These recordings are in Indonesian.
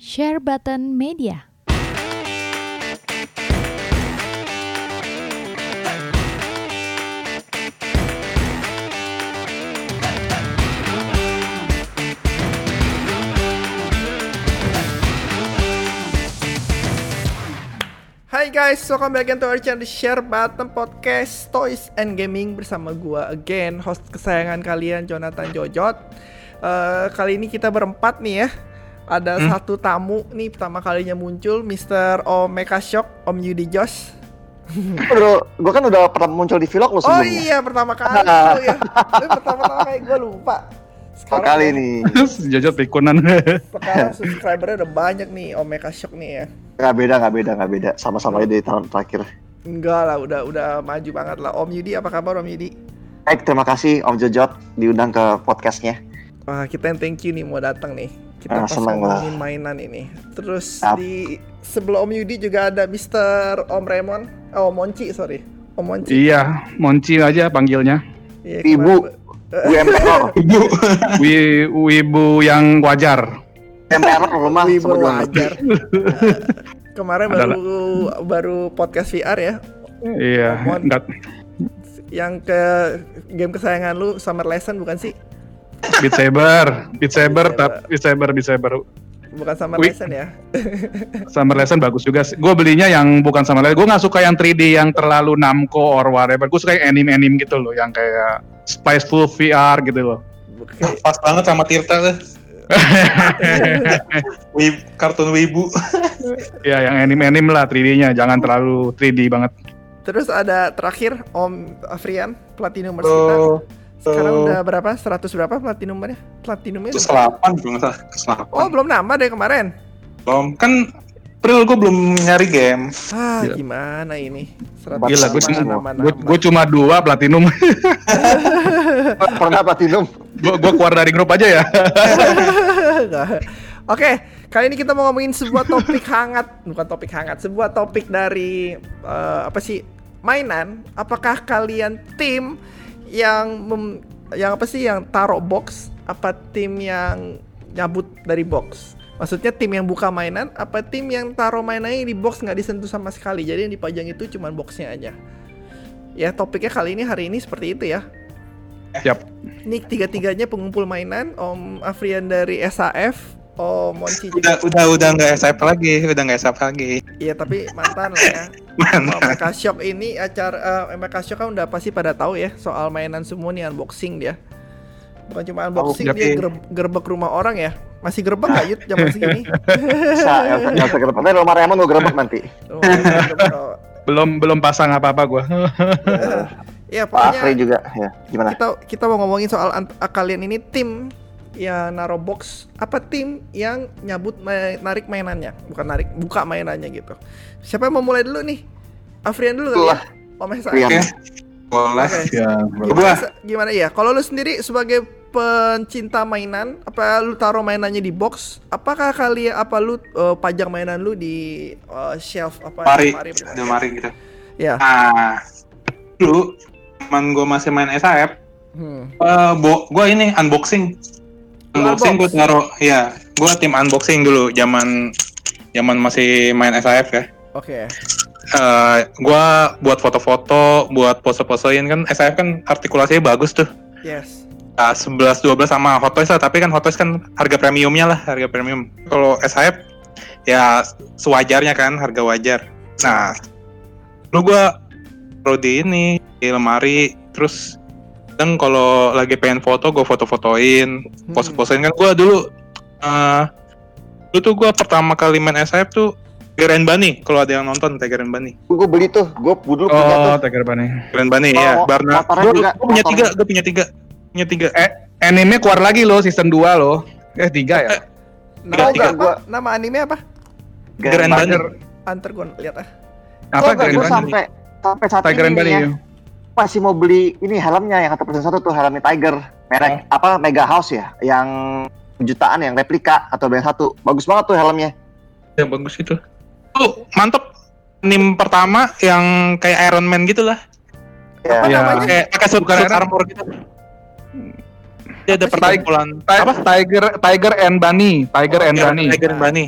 Share Button Media. Hai guys, welcome back to our channel Share Button Podcast Toys and Gaming bersama gua again host kesayangan kalian Jonathan Jojot. Eh, kali ini kita berempat nih ya. Ada satu tamu nih pertama kalinya muncul Mr. Omeka Shock, Om Yudi Josh. Bro, gue kan udah pernah muncul di vlog lo Oh sebelumnya. iya pertama kali tuh ya. Lu pertama-tama kayak gua lupa. Sekarang kali ya, nih. Jajat pikunan. Sekarang subscribernya udah banyak nih Omeka Shock nih ya. Gak beda, gak beda, gak beda. Sama-sama aja dari tahun terakhir. Enggak lah, udah udah maju banget lah. Om Yudi apa kabar Om Yudi? Baik, terima kasih Om Jojot diundang ke podcastnya. Wah, kita yang thank you nih mau datang nih. Kita Ah, pas senang lah. ngomongin mainan ini. Terus Siap. di sebelah Om Yudi juga ada Mr. Om Raymond. Oh, Monci, sorry. Om Monci. iya, Monci aja panggilnya. Iya, Ibu. kemarin- Bu Emperor. Wi wibu yang wajar. Emperor rumah. Wih, sama baru dua ajar. Kemarin Adalah- baru baru podcast VR ya, Iya, yang ke game kesayangan lu Summer Lesson bukan sih? Beat Saber, Beat Saber, Beat tap Beat Saber, Beat Saber. Bukan Summer Wih. Lesson ya. Summer Lesson bagus juga sih. Gue belinya yang bukan Summer Lesson. Gue nggak suka yang 3D yang terlalu Namco or whatever. Gue suka yang anime-anime gitu loh, yang kayak Spiceful VR gitu loh. Oke. pas banget sama Tirta tuh. Wib, kartun Wibu. ya, yang anime-anime lah 3D-nya, jangan terlalu 3D banget. Terus ada terakhir Om Afrian Platinum kita. Oh, Sekarang udah berapa? 100 berapa platinumnya? Platinumnya? Terus udah- 8 kalau nggak salah. Terus 8. Oh, belum nambah deh kemarin. Belum. Kan April gue belum nyari game. Ah, Gila. gimana ini? 100 Gila, gue cuma, gue, cuma dua platinum. Pernah platinum. gue gue keluar dari grup aja ya. Oke, kali ini kita mau ngomongin sebuah topik hangat, bukan topik hangat, sebuah topik dari eh, apa sih? Mainan. Apakah kalian tim yang mem- yang apa sih yang taruh box apa tim yang nyabut dari box? Maksudnya tim yang buka mainan apa tim yang taruh mainannya di box nggak disentuh sama sekali. Jadi yang dipajang itu cuma boxnya aja. Ya topiknya kali ini hari ini seperti itu ya. Siap. Ini tiga-tiganya pengumpul mainan, Om Afrian dari SAF, Om Monci juga. Udah udah udah nggak SF lagi, udah nggak SF lagi. Iya tapi mantan lah ya. MK Shop ini acara eh, MK Shop kan udah pasti pada tahu ya soal mainan semua nih unboxing dia. Bukan cuma unboxing Tahu, dia gereb- gerbek rumah orang ya. Masih gerbek nggak Yud zaman segini? Bisa, ya, usah gerebek. Nanti rumah Raymond gue nanti. Oh, gerbek, oh. Belum belum pasang apa-apa gue. Ya Pak Afri juga. Ya, gimana? kita kita mau ngomongin soal kalian ini tim yang naro box apa tim yang nyabut narik mainannya bukan narik buka mainannya gitu siapa yang mau mulai dulu nih Afrian dulu kali ya Lah. Om Esa Rian. Oke. Boleh. Ya. gimana, ya kalau lu sendiri sebagai pencinta mainan apa lu taruh mainannya di box apakah kalian apa lu eh, pajang mainan lu di eh, shelf apa Mari, lemari? udah mari gitu. ya Nah, dulu teman gue masih main SAF, hmm. eh bo gue ini unboxing. Unboxing gue taruh, ya, gue tim unboxing dulu, zaman zaman masih main SAF ya. oke eh gua buat foto-foto, buat pose-posein kan SAF kan artikulasinya bagus tuh. yes Nah, 11 12 sama Hot Toys lah, tapi kan Hot Toys kan harga premiumnya lah, harga premium. Kalau SAF ya sewajarnya kan, harga wajar. Nah, lu gua taruh di ini di lemari terus kadang kalau lagi pengen foto gue foto-fotoin, Hmm. pose-posein kan gua dulu eh dulu tuh gua pertama kali main SAF tuh Tiger and Bunny, kalau ada yang nonton Tiger and Bunny. Gue beli tuh. Gue dulu punya tuh. Oh, Tiger Bunny. Keren banget Oh, ya, Barna. Gue punya tiga, gue punya tiga, punya tiga. Eh, anime keluar lagi loh season 2 loh. Eh, 3 ya? nama, nggak apa? gua- nama anime apa Tiger and Bunny. Tiger, antar gue lihat ah apa Gue Tiger Bunny? sampai sampai saat Tiger and ini Bunny. ya, ya. Masih mau beli ini helmnya yang kata persen satu tuh helmnya Tiger merek apa Mega House ya yang jutaan yang replika atau band satu bagus banget tuh helmnya Ya bagus itu. Tuh mantep. Nim pertama yang kayak Iron Man gitu lah. ya, Apa Iya. namanya? Kayak pakai suit, Bukan suit Iron- armor gitu. Dia ada Apa perkumpulan. Ti- Tiger Tiger and Bunny, Tiger and Tiger- Bunny. Tiger and Bunny.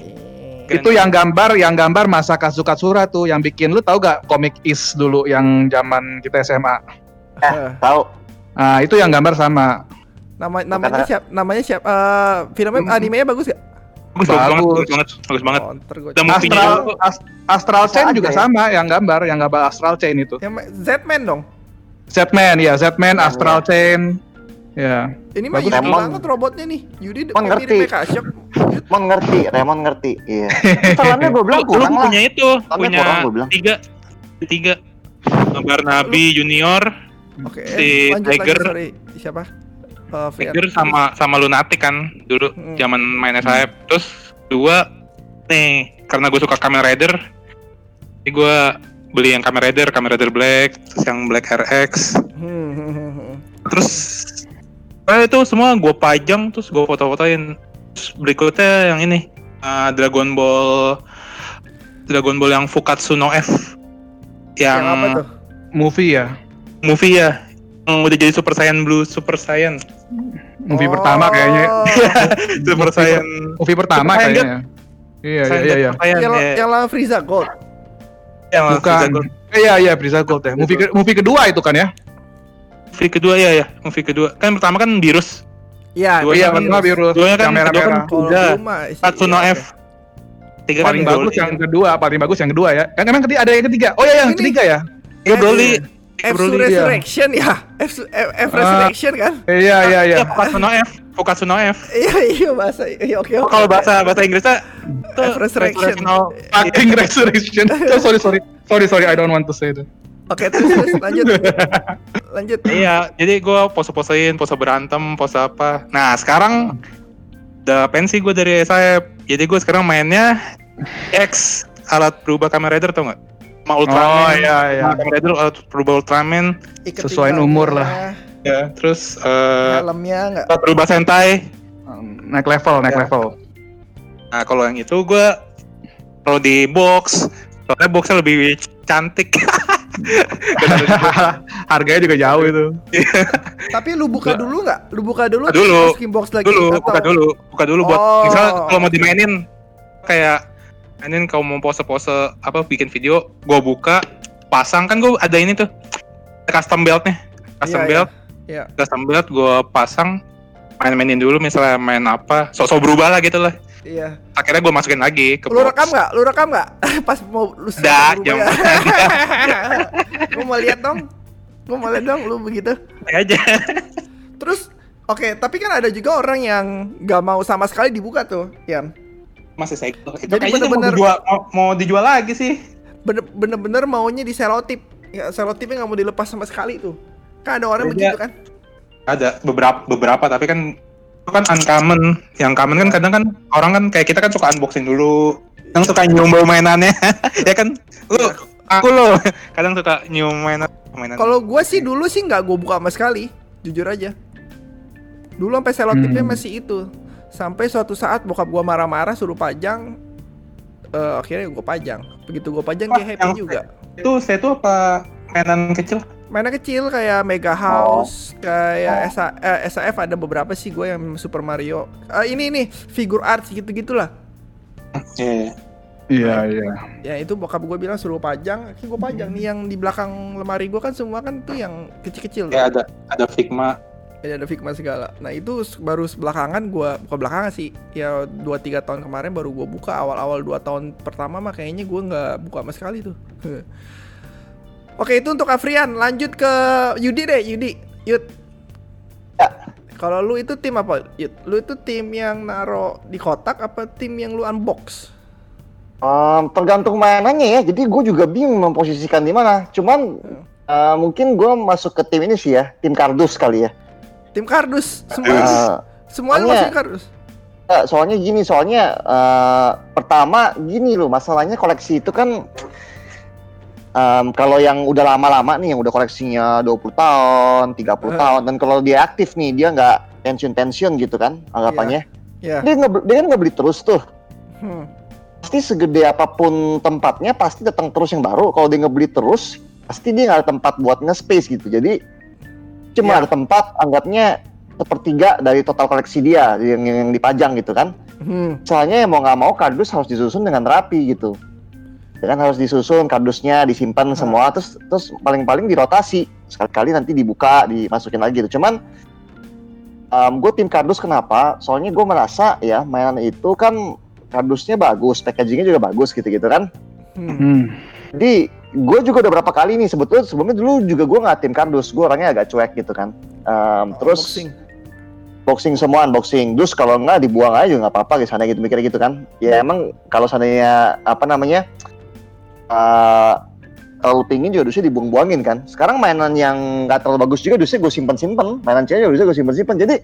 Itu yang gambar, yang gambar masa Kazukatsura tuh, yang bikin lu tahu gak komik Is dulu yang zaman kita SMA. Eh, Tahu. Nah, itu yang gambar sama. nama namanya siap namanya siap eh filmnya Hmm. animenya bagus gak? Bagus, bagus banget, Bagus. bagus banget, bagus banget. Oh, Astral. Ast- Astral Chain juga ya? sama, yang gambar, yang gambar Astral Chain itu. Yang Z-Man dong. Zetman, ya Zetman, Iya, Astral Chain. Ya. Ini mah Bagus. Yudi Remon. banget robotnya nih. Yudi Remon mirip ngerti. Raymond ngerti, Raymond ngerti. Iya. Filmnya gue bilang kurang lah. punya itu, punya kurang, gua bilang. tiga, tiga. Gambar Nabi Junior, Oke, Si lanjut Tiger. sorry. Siapa? Eh. Tiger sama sama Lunatic kan dulu Hmm. zaman main SAF. Terus dua nih karena gue suka Kamen Rider, jadi gue beli yang Kamen Rider, Kamen Rider Black, terus yang Black RX, Hmm, hmm, hmm, hmm. terus eh, itu semua gue pajang terus gue foto-fotoin. Terus berikutnya yang ini uh, Dragon Ball Dragon Ball yang Fukatsu no F yang, Yang apa tuh? Movie ya. movie ya yang udah jadi Super Saiyan Blue Super Saiyan Movie Oh. pertama kayaknya. Super Saiyan Movie pertama Super Saiyan kayaknya. Iya, iya, iya, iya. Saiyan, Yang, ya. yang lawan Frieza Gold. Yang Bukan. Dragon- Eh, Iya, iya, Brisa Gold ya. Movie, ke- movie kedua itu kan ya? Movie kedua ya ya movie kedua kan pertama kan virus Iya, Dua iya, kan- pertama virus duanya kan- yang merah-merah. kedua kan- isi- Tatsuno iya, F tiga kan paling Broly. bagus yang kedua, paling bagus yang kedua ya. Kan emang ketiga ada yang ketiga. Oh ya, yang Ini- ketiga ya. Iya Broly F iya. Resurrection ya. F, F, F Ah. Resurrection kan? Iya, iya, iya. Iya, Fukatsuno F Fukatsuno F Iya iya bahasa iya oke oke. kalau bahasa bahasa Inggrisnya F Resurrection. Fucking Resurrection. Sorry, sorry. Sorry, sorry, I don't want to say that. Oke terus, terus lanjut. lanjut. Iya, jadi gue pose-posein, pose berantem, pose apa. Nah, sekarang udah pensi gue dari SAF. Jadi gue sekarang mainnya X alat berubah Kamen Rider tau nggak? Sama Ultraman. Oh, iya, iya. Kamen Rider alat berubah Ultraman. Bajunya, umur lah. Ya, terus eh Helmnya nggak? alat berubah Sentai. Um, Naik level, naik Ya. level. Nah, kalau yang itu gue kalau di box, soalnya boxnya lebih cantik. Harganya juga jauh itu. Tapi lu buka dulu nggak? Lu buka dulu. Buka dulu. masukin box lagi. dulu, atau- buka dulu, buka dulu buat Oh. misal kalau mau dimainin kayak mainin kalau mau pose-pose apa bikin video, gua buka, pasang kan gua ada ini tuh custom beltnya, custom Iya, belt, iya. custom belt gua pasang main-mainin dulu misalnya main apa, sok-sok berubah lah gitu lah. Iya. Akhirnya gua masukin lagi ke Lu box. rekam nggak? Lu rekam nggak? Pas mau lu berubah jam ya. Gua mau lihat dong. Gua mau lihat dong lu begitu. aja. Terus Oke, tapi kan ada juga orang yang nggak mau sama sekali dibuka tuh, Yan. Masih segel. Itu Jadi kayaknya mau bener-bener- dijual, mau, mau dijual lagi sih. Bener- Bener-bener maunya di selotip. Ya, selotipnya nggak mau dilepas sama sekali tuh. Kan ada orang Beda. begitu kan? ada beberapa beberapa tapi kan kan uncommon yang common kan kadang kan orang kan kayak kita kan suka unboxing dulu yang suka nyium bau mainannya ya kan lu aku lo kadang suka nyium mainan mainan Kalau gue sih dulu sih nggak gue buka sama sekali, jujur aja. Dulu sampai selotipnya Hmm. masih itu. Sampai suatu saat bokap gue marah-marah suruh pajang. eh, akhirnya gue pajang. Begitu gue pajang dia Wah, happy juga. itu saya tuh apa mainan kecil Mainan kecil kayak Mega House, kayak SA, eh, SAF ada beberapa sih gue yang Super Mario. Eh, ini nih figur art gitu gitulah. Iya. Iya, iya. Ya itu bokap gue bilang suruh pajang, akhirnya gue pajang nih yang di belakang lemari gue kan semua kan tuh yang kecil-kecil. tuh. ya ada ada Figma Ya, ada Figma segala. Nah itu baru belakangan gua bukan belakangan sih. Ya 2-3 tahun kemarin baru gua buka. Awal-awal 2 tahun pertama mah kayaknya gua nggak buka sama sekali tuh. Oke itu untuk Afrian. Lanjut ke Yudi deh Yudi. Yud. Ya. Kalau lu itu tim apa? Yud? Lu itu tim yang naro di kotak apa tim yang lu unbox? Em, tergantung mainannya ya. Jadi gue juga bingung memposisikan di mana. Cuman eh, mungkin gue masuk ke tim ini sih ya, tim kardus kali ya. Tim kardus. Semua Eh, semuanya soalnya- masih kardus. eh, soalnya gini, soalnya eh, pertama gini loh, masalahnya koleksi itu kan em, kalau yang udah lama-lama nih, yang udah koleksinya 20 tahun, 30 Eh. tahun, dan kalau dia aktif nih, dia nggak pensiun-pensiun gitu kan anggapannya. Ya. Dia nggak dia kan nggak beli terus tuh. Hmm. pasti segede apa pun tempatnya pasti datang terus yang baru kalau dia ngebeli terus pasti dia nggak ada tempat buat nge-space gitu jadi cuma Iya. ada tempat anggapnya sepertiga dari total koleksi dia yang, yang dipajang gitu kan Hmm. Misalnya ya mau nggak mau kardus harus disusun dengan rapi gitu. Ya kan harus disusun kardusnya disimpan semua terus terus paling-paling dirotasi sekali-kali nanti dibuka dimasukin lagi gitu. Cuman gue tim kardus kenapa? Soalnya gue merasa ya mainan itu kan kardusnya bagus, packagingnya juga bagus gitu-gitu kan. Hmm. Hmm. Jadi gue juga udah berapa kali nih sebetulnya sebelumnya dulu juga gue nggak tim kardus, gue orangnya agak cuek gitu kan. Em, terus Unboxing. boxing semua unboxing terus kalau nggak dibuang aja juga nggak apa-apa sana gitu mikirnya gitu kan ya emang kalau seandainya apa namanya eh terlalu pingin juga dusnya dibuang-buangin kan sekarang mainan yang nggak terlalu bagus juga dusnya gue simpen-simpen mainan cewek juga dusnya gue simpen-simpen jadi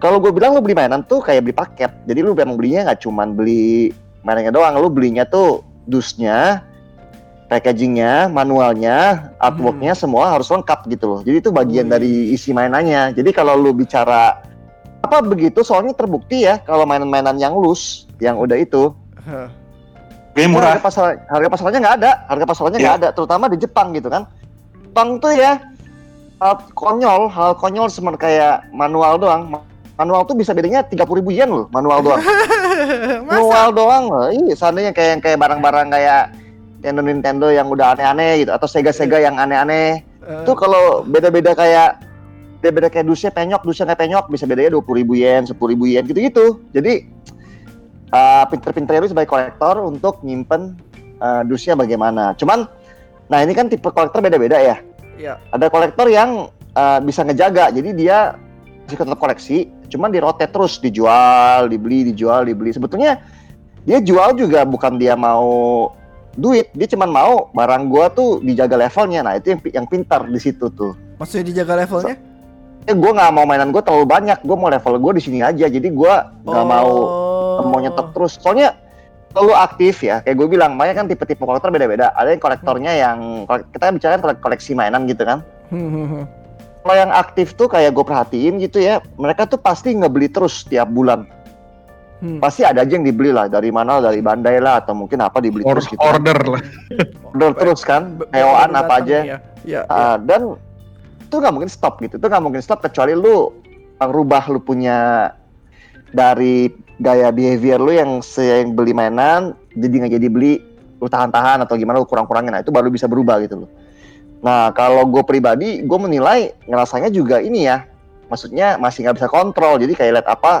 kalau gue bilang lu beli mainan tuh kayak beli paket jadi lu memang belinya nggak cuman beli mainannya doang lu belinya tuh dusnya packagingnya, manualnya, artworknya semua harus lengkap gitu loh. Jadi itu bagian Wih. dari isi mainannya. Jadi kalau lu bicara apa begitu, soalnya terbukti ya kalau mainan-mainan yang loose, yang udah itu, Hah. Gue itu murah. harga pasar harga pasarannya nggak ada, harga pasarannya nggak ada, terutama di Jepang gitu kan. Jepang tuh ya hal konyol, hal konyol seperti kayak manual doang. Ma- Manual tuh bisa bedanya 30 ribu yen loh, manual doang. Manual doang loh. Iya, seandainya kayak yang kayak barang-barang kayak Nintendo Nintendo yang udah aneh-aneh gitu atau Sega-Sega yang aneh-aneh. Eh, Itu kalau beda-beda kayak beda-beda kayak dusnya penyok, dusnya nggak penyok bisa bedanya 20 ribu yen, 10 ribu yen gitu-gitu. Jadi uh, pinter-pinter itu sebagai kolektor untuk nyimpen uh, dusnya bagaimana. Cuman, nah ini kan tipe kolektor beda-beda ya. Iya. Ada kolektor yang uh, bisa ngejaga, jadi dia masih tetap koleksi, cuman di rotate terus, dijual, dibeli, dijual, dibeli. Sebetulnya dia jual juga bukan dia mau duit, dia cuman mau barang gua tuh dijaga levelnya. Nah itu yang yang pintar di situ tuh. Maksudnya dijaga levelnya? Eh gue nggak mau mainan gue terlalu banyak, gue mau level gue di sini aja. Jadi gua nggak Oh. mau nyetok terus. Soalnya kalau aktif ya, kayak gue bilang, makanya kan tipe-tipe kolektor beda-beda. Ada yang kolektornya yang kita kan bicara kolek- koleksi mainan gitu kan. Hmm. Kalau yang aktif tuh kayak gue perhatiin gitu ya, mereka tuh pasti ngebeli terus tiap bulan. Hmm. Pasti ada aja yang dibeli lah, dari mana, dari Bandai lah, atau mungkin apa dibeli Or- terus gitu. order lah. Order terus kan, hewan apa aja. ya. Iya, iya. Ah, dan itu nggak mungkin stop gitu, itu nggak mungkin stop kecuali lu rubah lu punya dari gaya behavior lu yang se yang beli mainan jadi nggak jadi beli lu tahan-tahan atau gimana lu kurang-kurangin nah itu baru bisa berubah gitu loh nah kalau gue pribadi gue menilai ngerasanya juga ini ya maksudnya masih nggak bisa kontrol jadi kayak lihat apa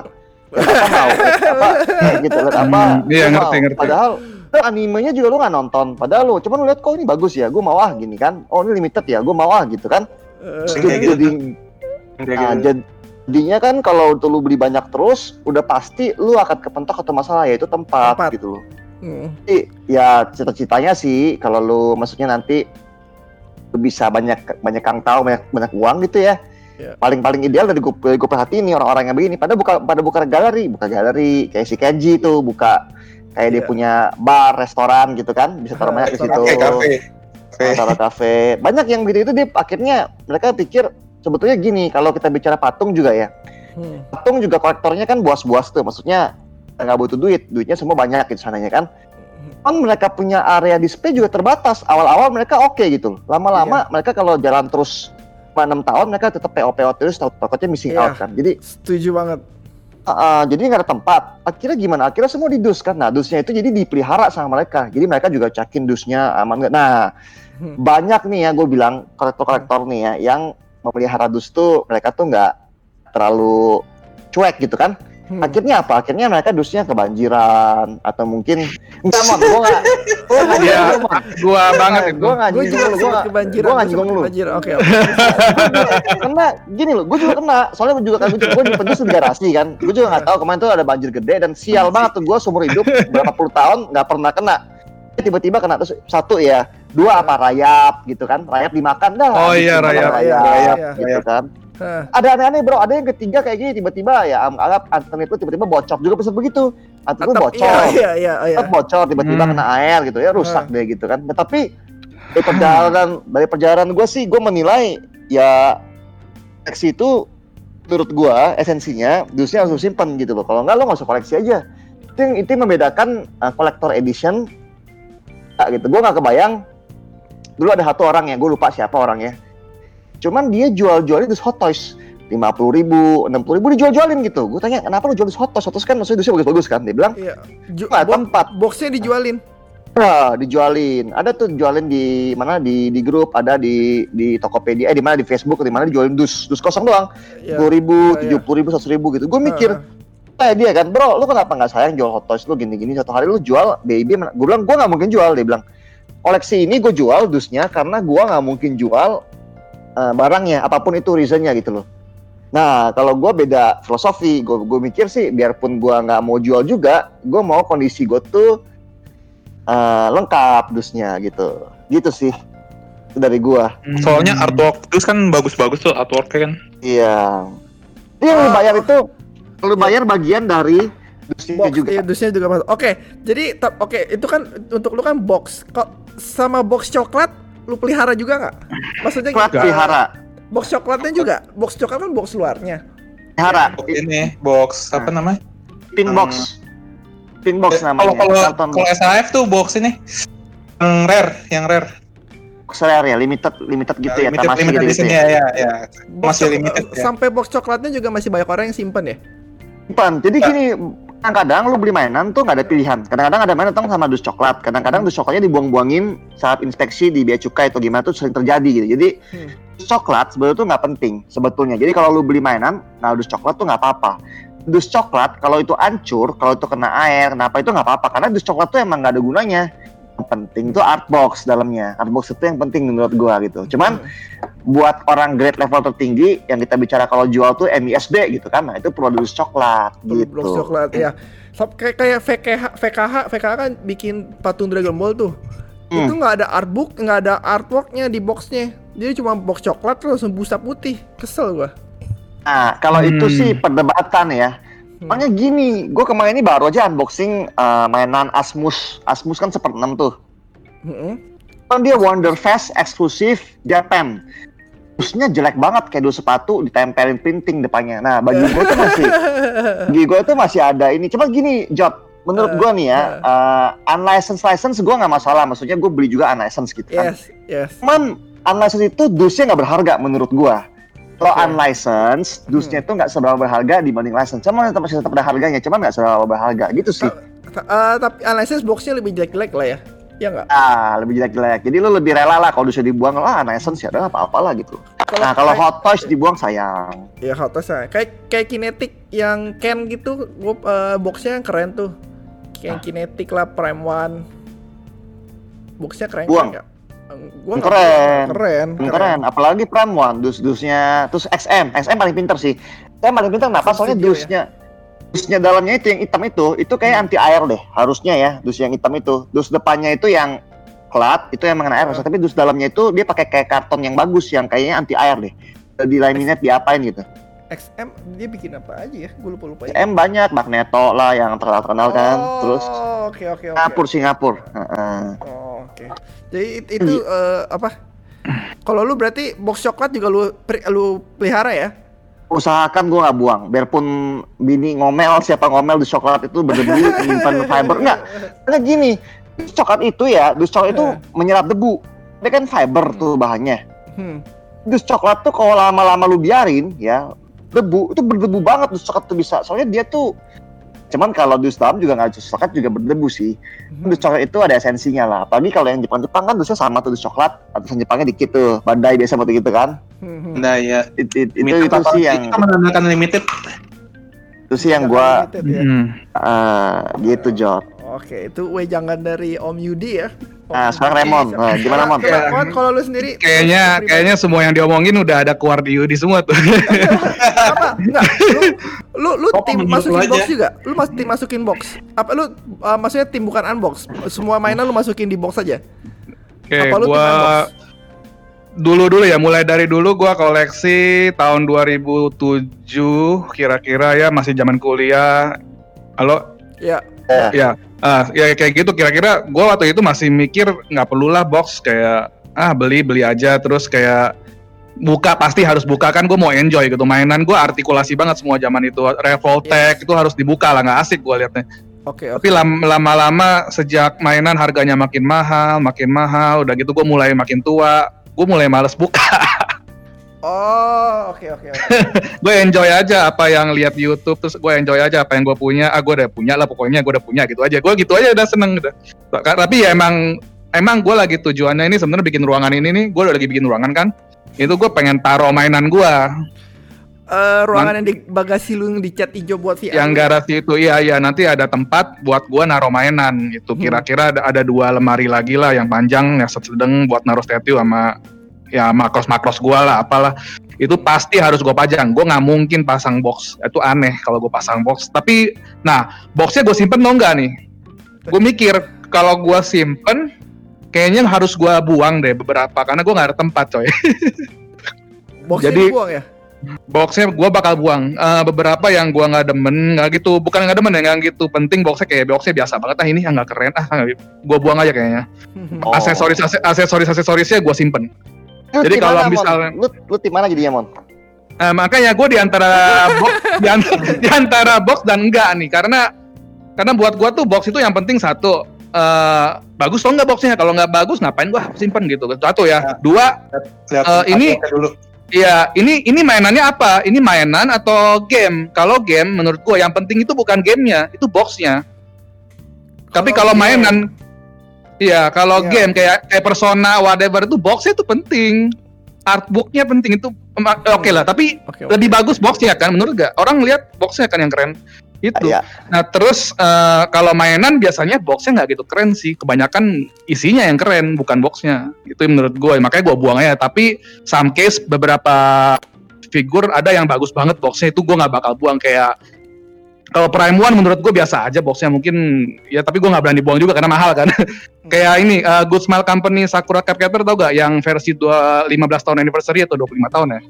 lihat apa mau lihat apa eh, gitu lihat apa Hmm, iya, ngerti, mau. ngerti. padahal tuh animenya juga lu nggak nonton padahal lu cuman lu lihat kok ini bagus ya gue mau ah gini kan oh ini limited ya gue mau ah gitu kan Eh, Kayak jadi gitu. jadi Nah, gitu. Jad- jadinya kan kalau untuk lu beli banyak terus, udah pasti lu akan kepentok atau masalah yaitu tempat, Tempat. gitu loh. hmm. Jadi ya cita-citanya sih kalau lu maksudnya nanti lu bisa banyak banyak kang tahu banyak banyak uang gitu ya. Iya. Paling-paling ideal dari gue gue perhatiin nih orang-orang yang begini pada buka pada buka galeri, buka galeri kayak si Kenji tuh buka kayak dia Iya. punya bar, restoran gitu kan, bisa taruh banyak di situ. Kayak kafe. Kafe. Taruh kafe. Banyak yang begitu itu dia akhirnya mereka pikir sebetulnya gini, kalau kita bicara patung juga ya, Hmm. patung juga kolektornya kan buas-buas tuh maksudnya nggak butuh duit duitnya semua banyak gitu sananya kan. Kan mereka punya area display juga terbatas awal-awal mereka oke gitu lama-lama mereka kalau jalan terus 6 tahun mereka tetap PO PO terus takut- takutnya missing Iya. out kan. Jadi Setuju banget. uh, uh, jadi nggak ada tempat. Akhirnya gimana? Akhirnya semua di dus kan. Nah dusnya itu jadi dipelihara sama mereka. Jadi mereka juga cekin dusnya aman nggak? Nah Hmm. banyak nih ya gue bilang kolektor-kolektor nih ya yang memelihara dus tuh mereka tuh nggak terlalu cuek gitu kan Hmm. akhirnya apa akhirnya mereka dusnya kebanjiran atau mungkin enggak mon gue nggak gue nggak Iya, nyinggung, Mon. gua banget gue nggak Gue juga gue nggak kebanjiran. gue nggak gua nyinggung lu kebanjiran. Oke, karena gini loh gue juga kena soalnya gue juga kan gue gue nyimpen dus di garasi kan gue juga nggak tahu kemarin tuh ada banjir gede dan sial banget tuh gue seumur hidup berapa puluh tahun nggak pernah kena tiba-tiba kena terus satu ya dua apa rayap gitu kan? Rayap dimakan dah. Oh iya, Dimakan rayap. rayap, Iya, gitu iya. kan. Hah. ada aneh-aneh bro. Ada yang ketiga kayak gini tiba-tiba ya anggap internet itu tiba-tiba bocor juga bisa begitu. Atau Atap, bocor. Iya, iya, iya, iya. Tetap bocor tiba-tiba Hmm. kena air gitu ya rusak deh gitu kan. Nah, tapi dari perjalanan dari perjalanan gue sih gue menilai ya koleksi itu menurut gue esensinya dusnya harus simpen gitu loh. Kalau nggak lo nggak usah koleksi aja. Itu yang itu yang membedakan uh, collector edition Nah, gitu. Gue nggak kebayang dulu ada satu orang ya gue lupa siapa orangnya cuman dia jual-jualnya dus hot toys lima puluh ribu, enam puluh ribu dijual-jualin gitu. Gue tanya kenapa lu jual hot toast? Hot toast kan maksudnya dusnya bagus-bagus kan? Dia bilang Iya. Ju- bo- tempat. boxnya dijualin. Wah, dijualin. Ada tuh jualin di mana di di grup, ada di di Tokopedia, eh di mana di Facebook, di mana dijualin dus, dus kosong doang. Iya. Sepuluh ribu, Iya, iya. tujuh puluh ribu, seratus ribu gitu. Gue mikir, Heeh. eh dia kan, bro, lu kenapa nggak sayang jual hot toys lu gini-gini satu hari lu jual baby? Gue bilang gue nggak mungkin jual. Dia bilang koleksi ini gue jual dusnya karena gue nggak mungkin jual eh, barangnya, apa pun itu reasonnya gitu loh. Nah, kalau gue beda filosofi, gue gue mikir sih, biarpun gue nggak mau jual juga, gue mau kondisi gue tuh eh, lengkap dusnya gitu, gitu sih itu dari gue. Soalnya Hmm. artwork terus kan bagus-bagus tuh artworknya kan. Iya. Dia yang lu Ah, bayar itu, lu bayar bagian dari box juga. iya, dusnya juga masuk. Oke, jadi oke itu kan untuk lu kan box. Kok sama box coklat lu pelihara juga nggak? Maksudnya Coklat gini, pelihara, box coklatnya juga. Box coklat kan box luarnya. pelihara, Box ini box apa Nah. namanya? pin box, pin box Eh, namanya. Kalau kalau kalau. SAF tuh box ini yang rare, yang rare. Rare ya, limited, limited gitu ya, limited, tamasi limited gitu, gitu ya, ya. ya, ya. Box Masih limited ya. Sampai box coklatnya juga masih banyak orang yang simpen ya. Simpan. Jadi gini, kadang-kadang lu beli mainan tuh nggak ada pilihan. Kadang-kadang ada mainan sama dus coklat. Kadang-kadang dus coklatnya dibuang-buangin saat inspeksi di bea cukai atau gimana tuh sering terjadi gitu. Jadi Hmm. dus coklat sebetulnya tuh nggak penting sebetulnya. Jadi kalau lu beli mainan, nah dus coklat tuh nggak apa-apa. Dus coklat kalau itu hancur, kalau itu kena air, kenapa itu nggak apa-apa? Karena dus coklat tuh emang nggak ada gunanya. Yang penting tuh art box dalamnya. Art box itu yang penting menurut gua gitu. Cuman buat orang grade level tertinggi yang kita bicara kalau jual tuh MISB gitu kan. Nah, itu dus coklat gitu. box coklat ya. Sop- Kayak kayak VKH, VKH, VKH kan bikin patung Dragon Ball tuh. Hmm. Itu nggak ada artbook, nggak ada artworknya di boxnya. Jadi cuma box coklat terus langsung busa putih. Kesel gua. Nah, kalau itu Hmm. sih perdebatan ya. Hmm. Makanya gini, gue kemarin ini baru aja unboxing uh, mainan Asmus. Asmus kan seper 6 tuh. Heeh. Kan dia Wonderfest eksklusif Japan. Terusnya jelek banget kayak dua sepatu ditempelin printing depannya. Nah, bagi gue tuh masih bagi gue tuh masih ada ini. Cuma gini, Jod, menurut Eh, gue nih ya, uh, unlicensed license gue nggak masalah. Maksudnya gue beli juga unlicensed gitu kan. yes, yes. Cuman unlicensed itu dusnya nggak berharga menurut gua. Kalau Oke. unlicensed, dusnya itu nggak seberapa berharga dibanding license. Cuman tetap masih tetap ada harganya, cuman nggak seberapa berharga gitu sih. Ta- eh, tapi analysis boxnya lebih jelek-jelek lah ya. Ya nggak? Ah, lebih jelek-jelek. Jadi lu lebih rela lah kalau dusnya dibuang, ah unlicensed ya udah apa-apa lah gitu. Nah, kalau hot toys dibuang sayang. Ya hot toys lah. Kayak kayak kinetic yang Ken gitu, gua eh, boxnya yang keren tuh. Kayak kinetic lah Prime One. Boxnya keren Buang. nggak? Eh, Gua Keren. keren, Hmm, Keren, apalagi Prime One, dus-dusnya, terus XM, XM paling pinter sih. XM paling pinter kenapa? Soalnya Studio ya? dusnya, dusnya dalamnya itu yang hitam itu, itu kayak Hmm. anti air deh, harusnya ya, dus yang hitam itu. Dus depannya itu yang plat, itu yang mengenai air, Hmm. tapi dus dalamnya itu dia pakai kayak karton yang bagus, yang kayaknya anti air deh. Di laminate diapain gitu. XM dia bikin apa aja ya? Gue lupa lupa ya. XM banyak, Magneto lah yang terkenal kan, terus Oh, oke oke oke. Singapura, Singapura. Oh, oke. Jadi it- itu eh, apa? Kalau lu berarti box coklat juga lu lu pelihara ya? usahakan gue nggak buang biarpun bini ngomel siapa ngomel di coklat itu berdebu menyimpan fiber enggak karena gini coklat itu ya dus coklat itu Eh. menyerap debu dia kan fiber tuh bahannya Hmm. dus coklat tuh kalau lama-lama lu biarin ya debu itu berdebu banget dus coklat tuh bisa soalnya dia tuh cuman kalau dus dalam juga nggak dus coklat juga berdebu sih dus coklat itu ada esensinya lah apalagi kalau yang Jepang-Jepang kan dusnya sama tuh dus coklat atasan Jepangnya dikit tuh bandai biasa waktu gitu kan Hmm, hmm. Nah, ya. It- it- itu Limited itu apa- sih yang Itu menandakan limited. itu sih yang gua Limited ya. Hmm. eh, gitu Jod Oke, itu wejangan dari Om Yudi ya. Nah, sekarang. Remon. Nah, gimana, Mon? Coba, Mon, kalau lu sendiri Kayaknya pribadi- kayaknya semua yang diomongin udah ada keluar di Yudi semua tuh. apa? Enggak. Lu lu, lu Oh, tim masukin lu aja. box juga. Lu mas tim masukin box. Apa lu uh, maksudnya tim bukan unbox. Semua mainan lu masukin di box aja. Oke, Apa lu tim gua unbox? dulu dulu ya, mulai dari dulu gua koleksi tahun 2007 kira-kira ya masih zaman kuliah. Halo? Ya. Ya, ah, ya kayak gitu. Kira-kira gua waktu itu masih mikir nggak perlulah box kayak ah beli beli aja. Terus kayak buka pasti harus buka kan gue mau enjoy gitu. Mainan gue artikulasi banget semua zaman itu. Revoltech itu harus dibuka lah nggak asik gue liatnya. Oke, oke. tapi lam- lama-lama sejak mainan harganya makin mahal makin mahal udah gitu gue mulai makin tua gue mulai males buka Oh, oke oke oke. gue enjoy aja apa yang lihat di YouTube terus gue enjoy aja apa yang gue punya. Ah gue udah punya lah pokoknya gue udah punya gitu aja. Gue gitu aja udah seneng udah tapi ya emang emang gue lagi tujuannya ini sebenarnya bikin ruangan ini nih gue udah lagi bikin ruangan kan? Itu gue pengen taruh mainan gue Eh, ruangan yang di bagasi lu yang dicat hijau buat VR. yang garasi itu iya iya. Nanti ada tempat buat gue naruh mainan gitu. Hmm. kira-kira ada, ada dua lemari lagi lah yang panjang yang sedang buat naruh statue sama ya makros makros gue lah apalah. Itu pasti harus gue pajang. Gue nggak mungkin pasang box. Itu aneh kalau gue pasang box. Tapi nah boxnya gue simpen dong nggak nih? Gue mikir kalau gue simpen kayaknya harus gue buang deh beberapa karena gue nggak ada tempat coy. Boxnya jadi- dibuang ya? boxnya gue bakal buang. Eh, beberapa yang gue nggak demen nggak gitu. Bukan nggak demen ya nggak gitu. Penting boxnya kayak boxnya biasa banget. Ah ini ah nggak keren. Ah gue buang aja kayaknya. Oh. aksesoris ase- aksesoris aksesorisnya gue simpen Lu Jadi kalau Mon? misalnya- lu lu tim mana jadinya Mon? Eh, makanya gue di antara box di, an- di antara box dan enggak nih karena karena buat gue tuh box itu yang penting satu eh bagus atau enggak boxnya kalau nggak bagus ngapain gue simpen gitu satu ya dua Lihat Eh, ini- dulu. Iya, ini ini mainannya apa? Ini mainan atau game? Kalau game, menurut gua yang penting itu bukan gamenya, itu boxnya. Tapi Kalau mainan, iya kalau Iya. game kayak kayak Persona, whatever itu boxnya itu penting. Artbooknya penting itu em, oke lah. Tapi Oke. oke. lebih bagus boxnya kan, menurut gak? Orang lihat boxnya kan yang keren. Itu. Iya. Nah terus eh, kalau mainan biasanya boxnya nggak gitu keren sih. Kebanyakan isinya yang keren, bukan boxnya. Itu menurut gue. Makanya gue buang aja. Tapi some case beberapa figur ada yang bagus banget boxnya itu gue nggak bakal buang kayak kalau Prime One menurut gue biasa aja boxnya mungkin ya tapi gue nggak berani buang juga karena mahal kan. Kayak ini eh, Good Smile Company Sakura Card Captor tau gak yang versi dua, 15 tahun anniversary atau 25 tahun ya?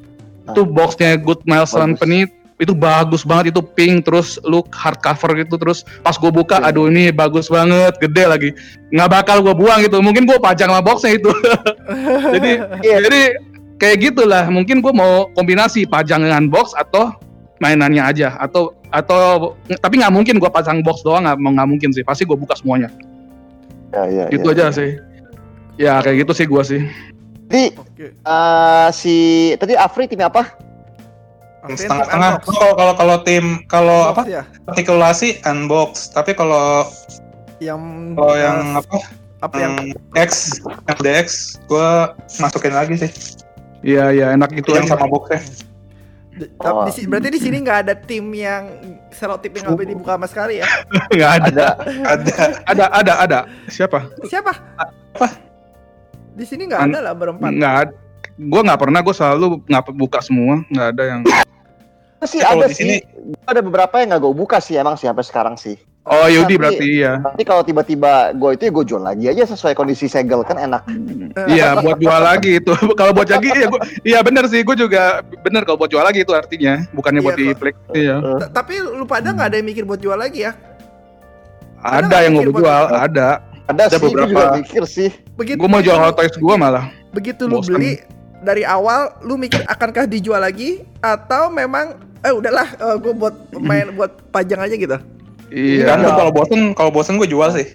Itu boxnya Good Bagus. Company itu bagus banget itu pink terus look hardcover gitu terus pas gue buka Iya. aduh ini bagus banget gede lagi. Nggak bakal gue buang gitu mungkin gue pajang sama boxnya itu. Jadi Iya. jadi kayak gitulah mungkin gue mau kombinasi pajang dengan box atau mainannya aja atau atau tapi nggak mungkin gue pasang box doang nggak nggak mungkin sih pasti gue buka semuanya Ya, ya, gitu ya, aja ya. sih ya kayak gitu sih gue sih Jadi Oke. eh, si tadi Afri tim apa? setengah-setengah. Kalau kalau kalau tim kalau apa ya? artikulasi unbox, tapi kalau Yang kalau eh, yang apa apa yang yang X, yang DX, gua masukin lagi sih. iya iya enak gitu yang aja sama boxnya. Di- tapi di berarti di sini nggak ada tim yang selotip yang nggak boleh dibuka sama sekali ya? nggak ada Ada. Ada. ada ada ada siapa Siapa? Apa? Di sini nggak ada lah berempat. nggak ada gue nggak pernah gue selalu nggak buka semua nggak ada yang sih Kalau ada di sini- sih. Ada beberapa yang nggak gue buka sih emang sih sampai sekarang sih. Oh Yudi Tapi- berarti iya Nanti kalau tiba-tiba gue itu ya gue jual lagi aja sesuai kondisi segel kan enak. Eh, iya buat jual lagi itu kalau buat lagi ya gua, iya bener sih gue juga bener kalau buat jual lagi itu artinya bukannya Iya, buat di kok. plek iya t- Tapi lu pada nggak ada yang mikir buat jual lagi ya? ada, yang mau jual ada Ada, Ada sih, gue beberapa. juga mikir sih. Begitu gue mau jual hot toys gue malah begitu lu beli dari awal lu mikir akankah dijual lagi atau memang eh udahlah gue buat main buat pajang aja gitu. Iya Tergantung kalau bosen, kalau bosen gue jual sih.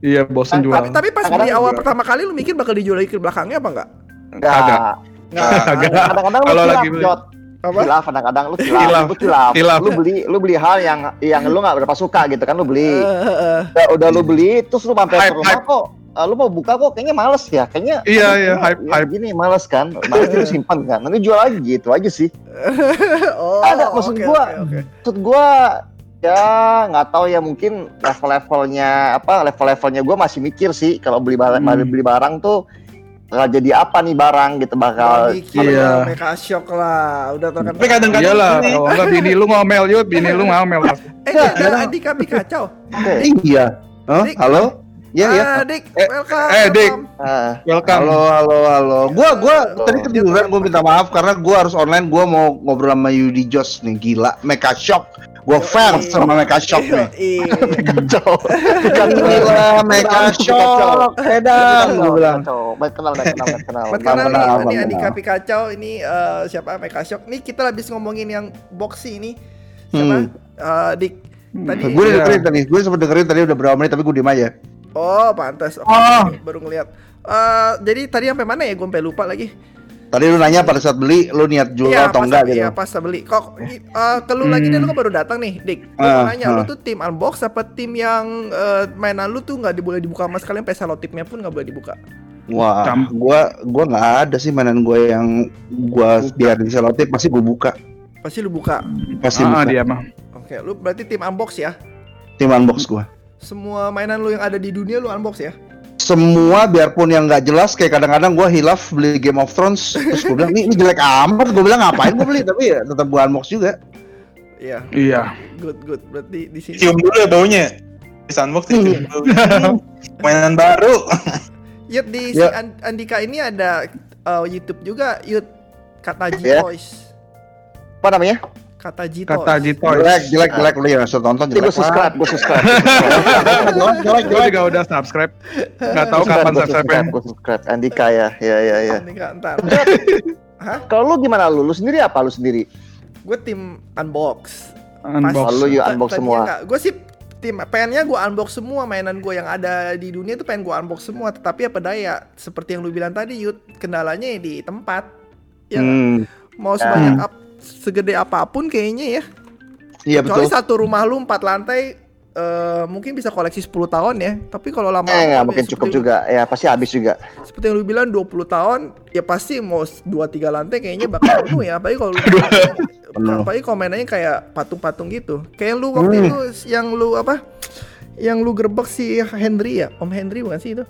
iya bosen jual Tapi tapi pas beli awal pertama kali lu mikir bakal dijual lagi ke belakangnya apa enggak? Enggak. Enggak. Kadang-kadang lu lagi. Jot. Apa? Kilaf, kadang-kadang lu kilaf, Kilaf. lu kilaf. Kilaf. Lu beli, lu beli hal yang yang lu nggak berapa suka gitu kan lu beli. Eh, eh. Udah, udah lu beli, terus lu mampir ke rumah hype. kok. eh, lu mau buka kok kayaknya males ya kayaknya Iya, iya, hype, ya hype. gini males kan males lu simpan kan nanti jual lagi gitu aja sih oh, Ada, maksud oke, gua. oke, oke. maksud gua ya nggak tahu ya mungkin level-levelnya apa level-levelnya gua masih mikir sih kalau beli barang Hmm. beli barang tuh bakal jadi apa nih barang gitu bakal Iya. Mega Shock lah, udah terkenal. Tapi kadang-kadang iyalah kalau enggak bini lu ngomel yuk bini lu ngomel. Eh, Adik kami kacau. Iya. Oh, Dik. halo? Iya, iya. Ah, Dik, Eh, welcome. eh, Dik. welcome. Ah, welcome Halo, halo, halo. Gua gua Halo. tadi ketiduran, gua minta maaf karena gua harus online. Gua mau ngobrol sama Yudi Jos nih, gila. Mecha Shock. Gua fans sama Mecha Shock nih. Iya. kacau Gila, Mecha Shock. Edan, gua bilang. baik kenal baik kenal baik kenal Benar, nih, ini. Andika Pikacau ini eh, siapa Mega Shock. Nih kita habis ngomongin yang boxy ini. Siapa? Hmm. Eh, Dik. Tadi Gue udah Iya. dengerin tadi, gue sempet dengerin tadi udah berapa menit tapi gue diem aja. Oh, pantas. Oke, Oh. baru ngeliat. Eh, jadi tadi sampai mana ya? Gue sampai lupa lagi. Tadi lu nanya pada saat beli, lu niat jual Iya, atau enggak gitu? iya, pas beli. Kok eh, ke lu lagi Hmm. deh lu kan baru datang nih, Dik. Gue mau Ah, nanya, ah. lu tuh tim unbox apa tim yang eh, mainan lu tuh nggak boleh dibuka sama sekalian, sampai selotipnya pun nggak boleh dibuka. Wah, Cam- gua gua nggak ada sih mainan gua yang gua biarin selotip pasti gua buka, Pasti lu buka. pasti Ah, buka. dia mah. Oke, lu berarti tim unbox ya. Tim unbox gua. Semua mainan lu yang ada di dunia lu unbox ya. Semua biarpun yang nggak jelas kayak kadang-kadang gua hilaf beli Game of Thrones terus gua bilang ini, ini jelek amat, gua bilang ngapain gua beli tapi ya tetap gua unbox juga. Iya, Iya. good good. Berarti di sini. Cium dulu ya baunya. Di sandbox tuh cium dulu. Mainan baru. Yud di si Ya. An- Andika ini ada eh, YouTube juga, Yud kata G Ya. Toys. Apa namanya? Kata G Kata. Jito. Jelek, jelek, jelek lu ya, sudah tonton Nanti gue jelek. subscribe, gue subscribe. Jelek, jelek, Gue jelek. juga udah subscribe. Gak tahu kapan subscribe-nya. Gue subscribe. Andika ya, ya, ya, ya. Andika ntar. Kalau lu gimana lu? Lu sendiri apa lu sendiri? Gue tim unbox. Unbox. Oh, lu yuk unbox semua. Gue sih tim pengennya gue unbox semua mainan gue yang ada di dunia itu pengen gue unbox semua tetapi apa daya seperti yang lu bilang tadi Yud kendalanya ya di tempat ya? Hmm, mau sebanyak ap- segede apa pun kayaknya ya iya kecuali betul. satu rumah lu empat lantai eh, mungkin bisa koleksi 10 tahun ya tapi kalau lama Eh, nggak mungkin cukup juga. Ya, pasti habis juga. seperti yang lu bilang 20 tahun ya pasti mau 2 3 lantai kayaknya bakal penuh ya apalagi kalau lu apalagi kalau mainannya kayak patung-patung gitu kayak lu waktu Hmm. itu yang lu apa yang lu gerbek si Henry ya Om Henry bukan sih itu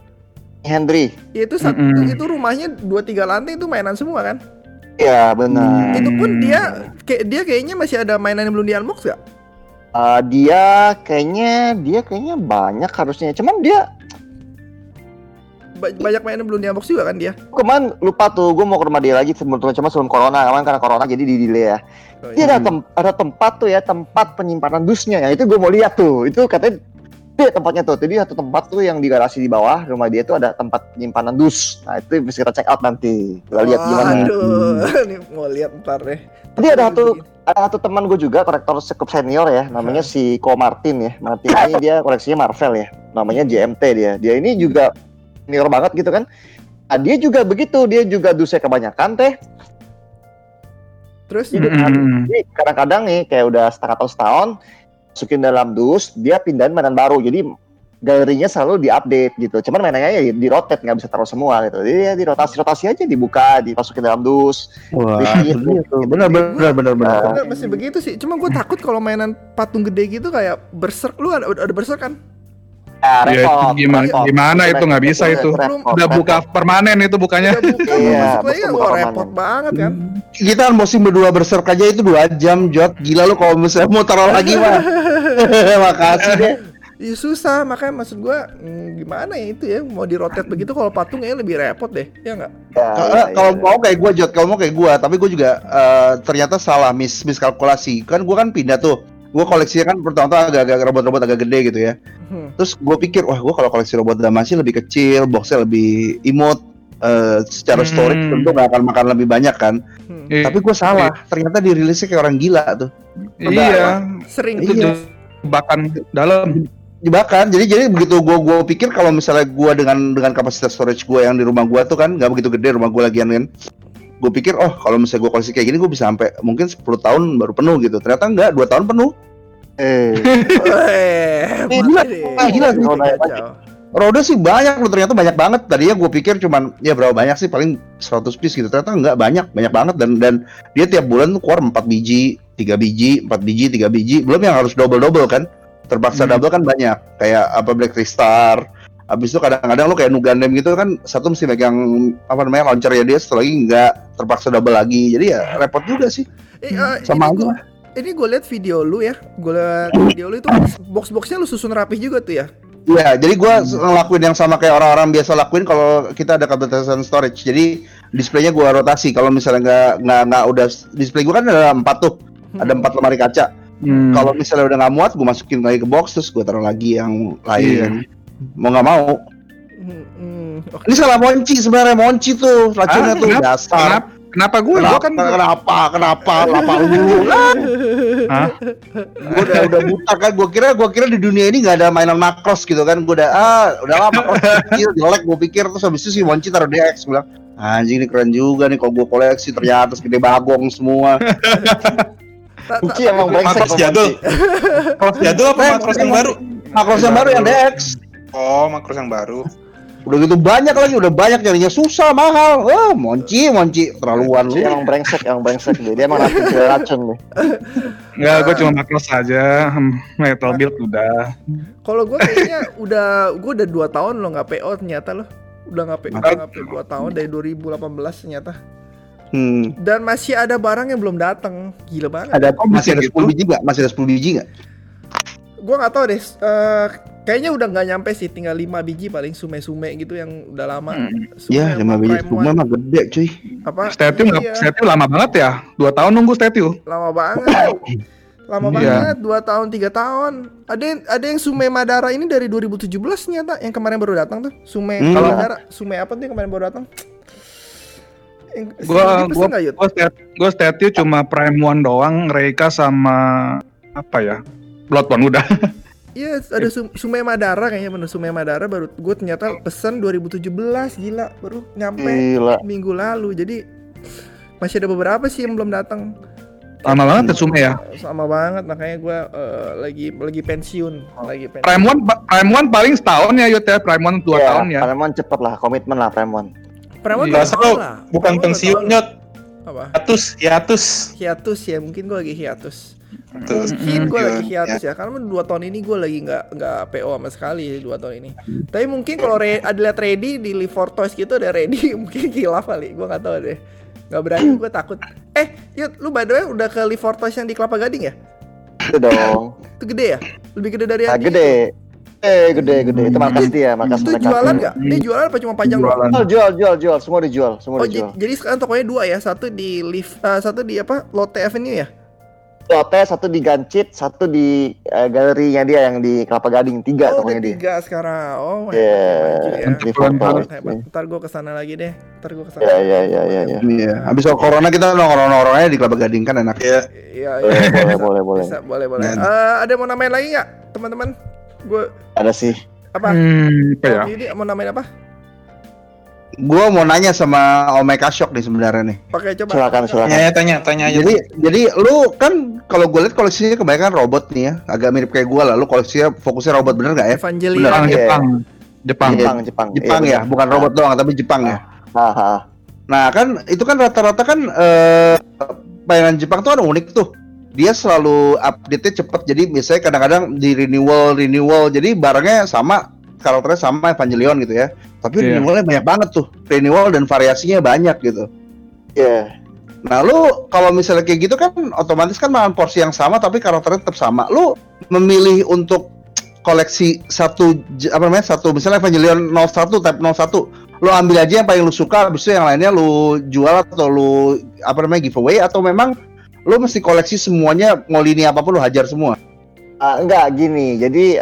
Henry. ya itu satu Mm-mm. itu rumahnya 2 3 lantai itu mainan semua kan Ya, benar. itu pun dia kayak dia kayaknya masih ada mainan yang belum di unbox gak? Eh, dia kayaknya dia kayaknya banyak harusnya. Cuman dia Ba- banyak mainan yang belum di unbox juga kan dia kemarin lupa tuh gue mau ke rumah dia lagi sebelum cuma sebelum corona kemarin karena corona jadi di delay ya. Oh, Dia iya. ada, tem- ada tempat tuh ya tempat penyimpanan dusnya ya itu gue mau lihat tuh itu katanya dia tempatnya tuh. Jadi satu tempat tuh yang di garasi di bawah rumah dia tuh ada tempat penyimpanan dus. Nah itu bisa kita check out nanti. Kita lihat gimana. Aduh, ini mau lihat ntar deh. Tadi ada satu ada satu teman gue juga kolektor cukup senior ya. Namanya si Ko Martin ya. Martin ini dia koleksinya Marvel ya. Namanya JMT dia. Dia ini juga senior banget gitu kan. Nah, dia juga begitu. Dia juga dusnya kebanyakan teh. Terus? Jadi kadang-kadang nih kayak udah setengah tahun setahun masukin dalam dus dia pindahin mainan baru jadi galerinya selalu diupdate gitu cuman mainannya ya di rotate nggak bisa taruh semua gitu jadi ya di rotasi rotasi aja dibuka dimasukin dalam dus Wah, begitu. Benar, benar, benar, benar. Bener, masih begitu sih. Cuma gue takut kalau mainan patung gede gitu kayak berserk. Lu ada, ada berserk kan? Ya, Ya, itu repot, gimana- repot. gimana itu nggak bisa itu. Repot, Udah repot. buka permanen itu bukannya. Buka, Iya, kan. buka Wah, permanen. repot banget kan. Kita unboxing berdua berserk aja itu dua jam, Jot. Gila lu kalau misalnya mau taruh lagi mah. Makasih deh. Iya susah, makanya maksud gue hmm, gimana ya itu ya mau di rotate begitu kalau patung kayaknya lebih repot deh, ya nggak? Ya, Kalau ya, kalau ya. mau kayak gua Jot, kalau mau kayak gua, tapi gua juga eh, ternyata salah mis miskalkulasi. Kan gua kan pindah tuh. Gua koleksinya kan pertama-tama agak-agak robot-robot agak gede gitu ya. Hmm. Terus gua pikir, wah gua kalau koleksi robot Damacy lebih kecil, boxnya lebih imut. eh, secara Hmm. storage tentu nggak akan makan lebih banyak kan. Hmm. Iya. Tapi gua salah. Ternyata dirilisnya kayak orang gila tuh. Iya. Sering Itu Iya. jebakan dalam. jebakan jadi jadi begitu gua gua pikir kalau misalnya gua dengan dengan kapasitas storage gua yang di rumah gua tuh kan nggak begitu gede rumah gua lagian kan gue pikir oh kalau misalnya gua koleksi kayak gini gua bisa sampai mungkin 10 tahun baru penuh gitu. Ternyata enggak dua tahun penuh. Eh, Eh, gila, deh. gila roda sih banyak loh ternyata banyak banget. Tadinya gue pikir cuman ya berapa banyak sih? Paling 100 piece gitu. Ternyata enggak banyak banyak banget. Dan dan dia tiap bulan tuh keluar 4 biji 3 biji 4 biji 3 biji. Belum yang harus double double kan? Terpaksa Hmm. double kan banyak. Kayak apa Black Crystal Habis itu kadang-kadang lo kayak Nugandem gitu kan satu mesti megang apa namanya launcher ya dia setelah lagi enggak terpaksa double lagi jadi ya repot juga sih Eh, eh, sama ini aja gua, ini gue liat video lu ya, gue liat video lu itu box-boxnya lu susun rapih juga tuh ya. Iya, jadi gua ngelakuin yang sama kayak orang-orang biasa lakuin kalau kita ada keterbatasan storage. Jadi displaynya gua rotasi. Kalau misalnya nggak nggak nggak udah display gua kan ada empat tuh, ada empat lemari kaca. Hmm. Kalau misalnya udah nggak muat, gua masukin lagi ke box terus gua taruh lagi yang lain. Mau nggak mau. Hmm. Oke. Ini salah Monci sebenarnya Monci tuh racunnya Ah, tuh kenapa? dasar. Kenapa? Kenapa gue? Gue Kenapa, kan kenapa, kenapa, kenapa lu? Hah? Gua udah udah buta kan, gua kira gua kira di dunia ini nggak ada mainan makros gitu kan, gua udah ah udah lama kecil jelek gua pikir terus habis itu si Monci taruh DX bilang Anjing ini keren juga nih kalau gua koleksi ternyata segede bagong semua. Uci emang brengsek Makros jadul. Makros jadul apa makros yang baru? Makros yang baru yang DX. Oh, makros yang baru. Udah gitu banyak lagi, udah banyak nyarinya susah, mahal. Wah, monci, monci, terlaluan lu. emang brengsek, emang brengsek dia. Dia emang racun, dia racun nih. Enggak, gue cuma makros aja. Hmm, Metal build udah. Kalau gue kayaknya udah gue udah dua tahun lo nggak PO ternyata lo udah nggak PO udah nggak PO dua tahun dari 2018 ternyata Hmm. dan masih ada barang yang belum datang gila banget Ada Oh, masih ada bisa 10 gitu? biji nggak? Masih ada 10 biji nggak? gue nggak tahu deh eh, kayaknya udah nggak nyampe sih tinggal 5 biji paling sume-sume gitu yang udah lama Hmm. Sume Ya, 5 biji One. mah gede, cuy. apa Statue nggak? Iya, Statue lama banget ya. Dua tahun nunggu statue. lama banget lama Iya. banget dua tahun tiga tahun ada yang ada yang sume Madara ini dari 2017 ternyata yang kemarin baru datang tuh sume Hmm. kalau Madara sume apa tuh yang kemarin baru datang Yang- Gua gua nggak, Yud? gua, stat, gua statue cuma Prime One doang, Reika sama apa ya? Bloodborne udah. Iya, ada Sum- Sume Madara kayaknya bener Sume Madara baru gue ternyata pesen 2017 gila baru nyampe Gila. minggu lalu. Jadi masih ada beberapa sih yang belum datang. Lama banget Tetsume ya. Sama banget makanya gue eh, lagi lagi pensiun, lagi pensiun. Prime One Prime One paling setahun ya Yud ya. Prime One dua Ya, tahun ya. Premon cepet lah, komitmen lah Premon. Premon Iya. dua Bahasa tahun lo lah. bukan Premon Apa? Hiatus, hiatus. Hiatus ya, mungkin gue lagi hiatus. Terus Mungkin gue lagi ya. hiatus ya, karena dua tahun ini gue lagi nggak nggak PO sama sekali dua tahun ini. Tapi mungkin kalau re ada lihat ready di Live for Toys gitu ada ready mungkin kilaf kali, gue nggak tahu deh. Nggak berani, gue takut. Eh, Yud, lu by the way udah ke Live for Toys yang di Kelapa Gading ya? Itu dong. Itu gede ya? Lebih gede dari Nah, yang gede. Eh, gede, gede. Itu markas dia, markas Itu mereka. jualan nggak? Dia jualan apa cuma panjang doang? Jual, jual, jual, jual. Semua dijual, semua Oh, dijual. jadi sekarang tokonya dua ya, satu di Live, eh, satu di apa? Lotte Avenue ya? Lotte satu di Gancit, satu di eh, galerinya dia yang di Kelapa Gading. Tiga oh, tokonya dia. tiga sekarang. Oh, Iya, hebat, maju ya. di foto. Ntar gue ke sana lagi deh. Ntar gue ke sana. Ya, ya, ya, ya, ya. Iya, habis soal corona kita nongkrong-nongkrong aja di Kelapa Gading kan enak. Iya. Iya, Boleh, iya. boleh, boleh, boleh. Boleh, boleh. Nah. Eh, ada yang mau namain lagi nggak, teman-teman? Gue Ada sih. apa? Hmm, apa ya? Yudi mau namain apa? Gua mau nanya sama Omega Shock nih sebenarnya nih. Pakai coba. Silakan, silakan. Ya, tanya, tanya aja. Jadi jadi lu kan kalau gue lihat koleksinya kebanyakan robot nih ya, agak mirip kayak gua lah. Lu koleksinya fokusnya robot bener nggak ya? Evangelion. Jepang, Iya. Jepang. Jepang. Jepang, Jepang. Jepang Iya, ya, benar. bukan robot doang tapi Jepang ya. Ah, ah. Nah kan itu kan rata-rata kan eh mainan Jepang tuh kan unik tuh. Dia selalu update-nya cepet. Jadi misalnya kadang-kadang di renewal renewal. Jadi barangnya sama karakternya sama Evangelion gitu ya. Tapi Iya. renewalnya banyak banget tuh. Renewal dan variasinya banyak gitu. Iya. Nah, lu kalau misalnya kayak gitu kan otomatis kan makan porsi yang sama tapi karakternya tetap sama. Lu memilih untuk koleksi satu apa namanya? Satu misalnya Evangelion 01 type 01. Lu ambil aja yang paling lu suka, habis itu yang lainnya lu jual atau lu apa namanya giveaway atau memang lu mesti koleksi semuanya mau lini apa pun lu hajar semua. Ah, enggak gini. Jadi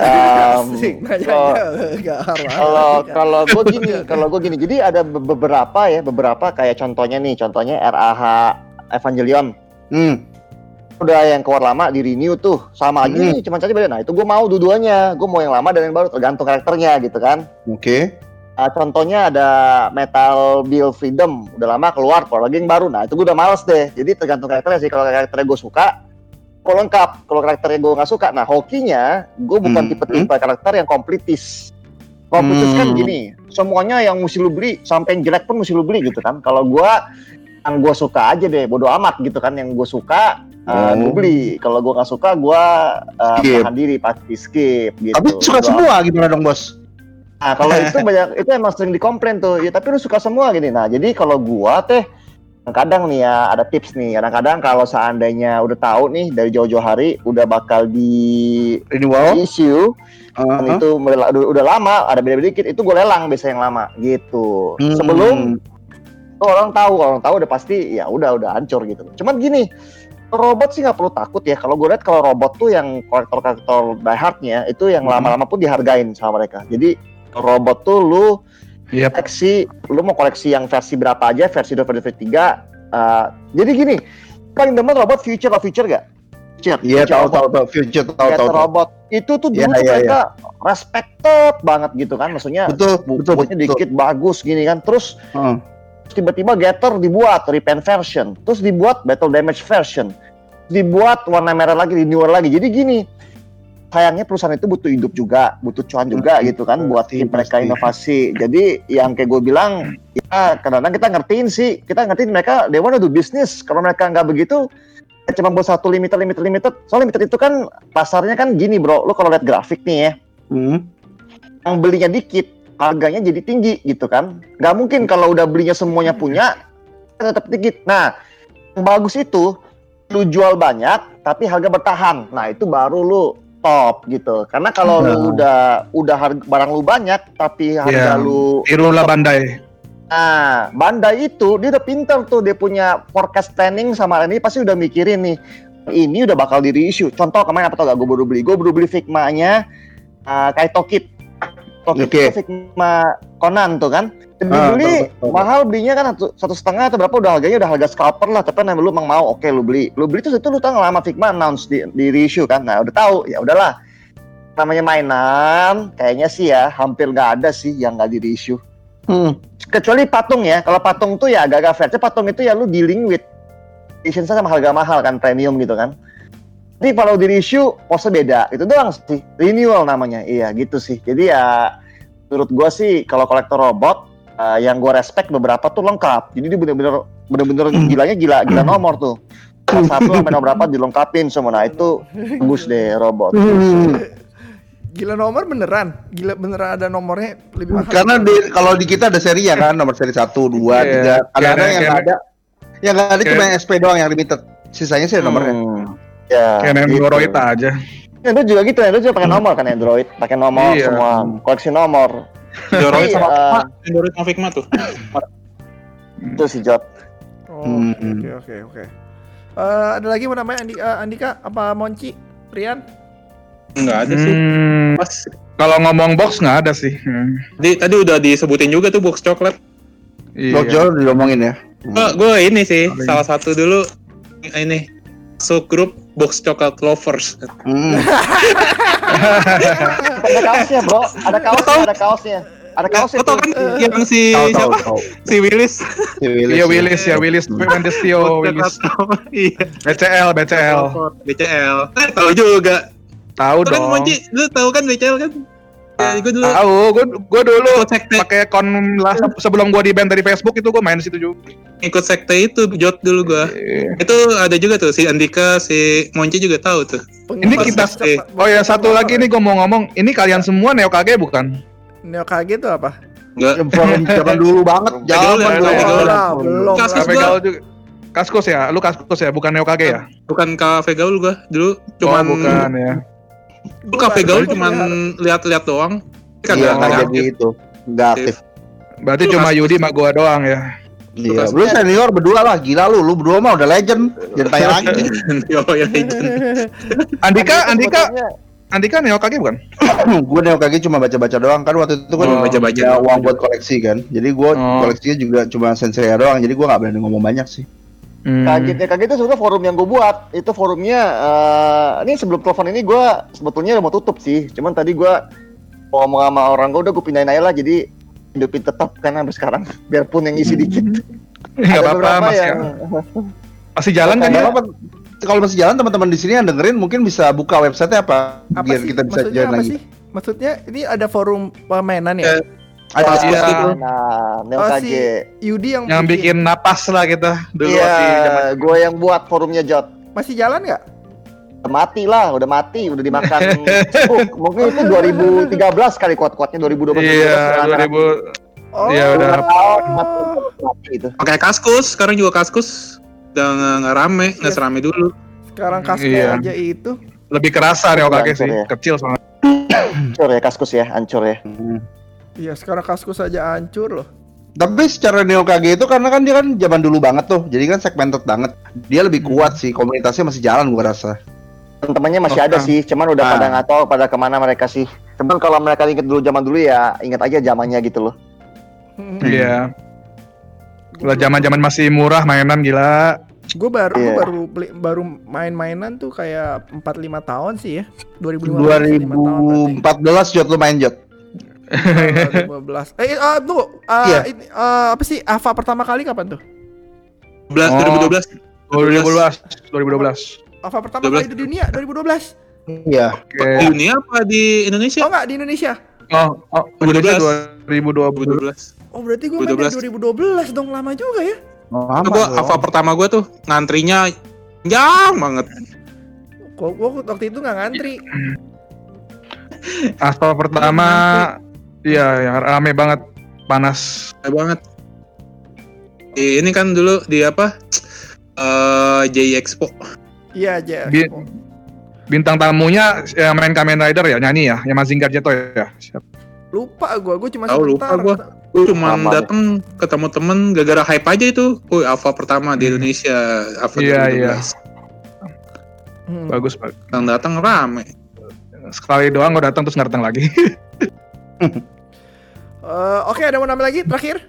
nanya kalau- kalau gue gini kalau gue gini jadi ada be- beberapa ya beberapa kayak contohnya nih contohnya RAH Evangelion Hmm. udah yang keluar lama di renew tuh sama aja Hmm. nih cuma saja beda nah itu gue mau dua-duanya gue mau yang lama dan yang baru tergantung karakternya gitu kan Oke. Nah, contohnya ada Metal Build Freedom. Udah lama keluar keluar lagi yang baru. Nah itu gue udah males deh. Jadi tergantung karakternya sih. Kalau karakternya gue suka gue lengkap. Kalau karakternya gue nggak suka nah hokinya gue bukan Hmm. tipe-tipe karakter yang komplitis komplitis kan Hmm. gini semuanya yang mesti lu beli sampai yang jelek pun mesti lu beli gitu kan. Kalau gue yang gue suka aja deh bodo amat gitu kan. Yang gue suka uh, gue Oh. beli. Kalau gue nggak suka gue uh, Skip. menahan diri pasti skip gitu. Tapi suka semua gimana dong, Bos? Nah, kalau itu banyak itu emang sering dikomplain tuh. Ya tapi lu suka semua gini. Nah, jadi kalau gua teh kadang nih ya ada tips nih. Kadang-kadang kalau seandainya udah tahu nih dari jauh-jauh hari udah bakal di Renewal? issue dan Uh-huh. itu udah, udah lama, ada beda dikit itu gue lelang biasa yang lama gitu. Hmm. Sebelum orang tahu, kalau orang tahu udah pasti ya udah udah hancur gitu. Cuman gini, robot sih nggak perlu takut ya. Kalau gue lihat kalau robot tuh yang kolektor-kolektor diehardnya itu yang Hmm. lama-lama pun dihargain sama mereka. Jadi robot tuh lu Iya. koleksi, lu mau koleksi yang versi berapa aja, versi 2, versi 3. uh, jadi gini, paling demen robot future atau future gak? Future, Iya, future tahu tahu tahu future tahu tahu. robot itu tuh dulu Iya, tuh iya, mereka respected banget gitu kan maksudnya Betul, betul, betul. dikit bagus gini kan terus. Terus tiba-tiba Gather dibuat repaint version, terus dibuat battle damage version, dibuat warna merah lagi, renewal lagi. Jadi gini, sayangnya perusahaan itu butuh hidup juga, butuh cuan juga gitu kan buat tim mereka inovasi. Jadi yang kayak gue bilang, ya kadang-kadang kita ngertiin sih, kita ngertiin mereka they wanna do business. Kalau mereka nggak begitu, ya cuma buat satu limited, limited, limited. Soalnya limited itu kan pasarnya kan gini bro, lo kalau lihat grafik nih ya, Hmm. yang belinya dikit, harganya jadi tinggi gitu kan. Nggak mungkin kalau udah belinya semuanya punya, tetap dikit. Nah, yang bagus itu, lu jual banyak, tapi harga bertahan. Nah, itu baru lu top gitu. Karena kalau lu udah udah harga, barang lu banyak, tapi harga Iya. lu Tirulah Bandai. Nah, Bandai itu dia udah pinter tuh dia punya forecast planning sama ini pasti udah mikirin nih ini udah bakal di reissue. Contoh kemarin apa tau gak gue baru beli? Gue baru beli Figma-nya uh, Kaito Kid. Oke. itu Figma Conan tuh kan. Ah, dibeli betul. mahal belinya kan satu, satu setengah atau berapa udah harganya udah harga scalper lah. Tapi nah, lu emang mau oke lu beli. Lu beli terus itu lu tahu nggak lama Figma announce di, di reissue kan. Nah udah tahu ya udahlah. Namanya mainan kayaknya sih ya hampir nggak ada sih yang nggak di reissue Hmm. kecuali patung ya kalau patung tuh ya agak-agak fair patung itu ya lu dealing with edition sama harga mahal kan premium gitu kan tapi kalau di reissue pose beda itu doang sih renewal namanya iya gitu sih jadi ya menurut gua sih kalau kolektor robot eh, yang gua respect beberapa tuh lengkap jadi dia bener-bener bener-bener gilanya gila gila nomor tuh Kelas satu sampai nomor berapa dilengkapin semua nah itu bagus deh robot Hmm. Gila nomor beneran, gila beneran ada nomornya lebih mahal. Karena di, kalau di kita ada serinya kan, nomor seri 1, 2, Iya. 3. Kadang-kadang Kayak- yang nggak ada, yang nggak ada cuma yang SP doang yang limited. Sisanya sih ada nomornya. Hmm. Ya Kayak gitu. Android aja. Android juga gitu, Android juga pakai nomor kan Android, pakai nomor Iya. semua, koleksi nomor. Android Tapi, sama Figma, Android sama Figma tuh. Itu sih Jot. Oh, Hmm. Oke oke oke. Eh, ada lagi mau namanya Andi, eh, Andika apa Monci? Rian? Enggak ada sih. Hmm, Pas kalau ngomong box nggak ada sih. Hmm. tadi, tadi udah disebutin juga tuh box coklat. Iya. Blok Jol diomongin ya. Gue gue ini sih salah satu dulu ini subgroup box coklat lovers. Hmm. Ada kaosnya, Bro. Ada kaosnya, ada kaosnya. Ada kaosnya Lo tau kan yang si tahu siapa? tahu. Si Willis. Si Willis, Iya ya. Willis ya Willis Mendestio Willis Iya. BCL BCL BCL. Eh, tahu juga. tahu kan dong Monci, lu tahu kan BCL kan? Ya, gue dulu tahu gue gue dulu pakai akun lah sebelum gue di ban dari Facebook itu gue main di situ juga ikut sekte itu jot dulu gua. Iya. Itu ada juga tuh si Andika, si Monci juga tahu tuh. ini kita sekte. oh ya satu lagi nih gue mau ngomong ini kalian semua Neo KG bukan Neo KG itu apa? Enggak. Zaman zaman dulu banget, zaman ya, dulu. belum. Kasus gua- Kaskus ya lu Kaskus ya bukan Neo KG ya Bukan kafe gaul gua dulu cuman oh, bukan ya Lu kafe gaul cuman lihat-lihat doang. Kan Iya, jadi itu. Nggak aktif. berarti Lu cuma Kaskus. Yudi sama gue doang ya Iya, lu senior berdua lah, gila lu, lu berdua mah udah legend. Jangan tanya lagi. Yo, ya legend. Andika Andika Andika Neo KG bukan gue Neo KG cuma baca-baca doang kan waktu itu kan Oh, baca-baca. ya, uang buat koleksi kan. Jadi gue Oh. koleksinya juga cuma Sensei doang. Jadi gue nggak berani ngomong banyak sih. Hmm. Kaget ya, kaget itu sebenarnya forum yang gue buat. Itu forumnya, eh, ini sebelum telepon ini gue sebetulnya udah mau tutup sih. Cuman tadi gue mau ngomong sama orang gue udah gue pindahin aja lah. Jadi hidupin tetap kan sampai sekarang. Biarpun yang isi dikit. nggak Ada apa-apa masih yang masih jalan kan Nggak ya apa-apa. Kalau masih jalan teman-teman di sini yang dengerin mungkin bisa buka website apa, Apa biar sih? kita bisa Maksudnya join apa lagi. sih? Maksudnya ini ada forum permainan ya? Eh, Ada ada- gitu. Nah, Neo Oh, KG. si Yudi yang, yang bikin napas lah kita dulu di zaman Iya, gue yang buat forumnya Jot. masih jalan nggak? Udah mati lah, udah mati, udah dimakan Facebook. Mungkin itu 2013 kali kuat-kuatnya 2012. iya 2000 Oh, Iya, udah. mati, mati itu. Pakai kaskus, sekarang juga kaskus. Udah nggak rame, nggak Iya. serame dulu. sekarang kaskus Iya. aja itu. lebih kerasa Neo KG sih ya. kecil soalnya Hancur ya kaskus ya, hancur ya. Hmm. Iya, sekarang kaskus aja hancur loh. Tapi secara Neo KG itu karena kan dia kan zaman dulu banget tuh, jadi kan segmented banget. Dia lebih kuat sih, komunitasnya masih jalan gua rasa. Teman-temannya masih Oh, ada ah. sih, cuman udah Ah. pada nggak tahu pada ke mana mereka sih. Cuman kalau mereka inget dulu zaman dulu ya ingat aja zamannya gitu loh. Hmm. iya Lah zaman-zaman masih murah mainan gila. Gue baru gua Iya. baru beli baru main-mainan tuh kayak 4 5 tahun sih ya. 2015 5 tahun berarti. 2014 Jot lu main Jot. 15. Eh, eh tunggu. Eh, Iya. ini, eh, apa sih Ava pertama kali kapan tuh? 12 Oh. 2012. 2012, 2012. Ava pertama 12. kali di dunia 2012. Iya. Di Oke. dunia apa di Indonesia? Oh enggak di Indonesia. Oh, oh, Indonesia 2020. 2012. Oh berarti gue main dari 2012 dong lama juga ya. Oh, Nah, aman gua. Ava pertama gua tuh ngantrinya jauh banget. Gua, gua waktu itu nggak ngantri. Asal pertama, iya, ya, rame banget, panas. Kayak banget. Di- Ini kan dulu di apa? Eh J Expo. Iya aja. Bi- Bintang tamunya yang main Kamen Rider ya, nyanyi ya, yang Mazinger Jeto ya. Siap. Lupa gua, gua cuma Tahu, lupa sebentar. gua. Gue cuma Lama dateng ketemu temen gara-gara hype aja itu. Wih, Ava pertama di Hmm. Indonesia. Ava Iya, 2012. Hmm. Bagus, bagus. Datang datang rame. Sekali doang gue datang terus nggak datang lagi. Eh, Oke, ada mau nambah lagi terakhir,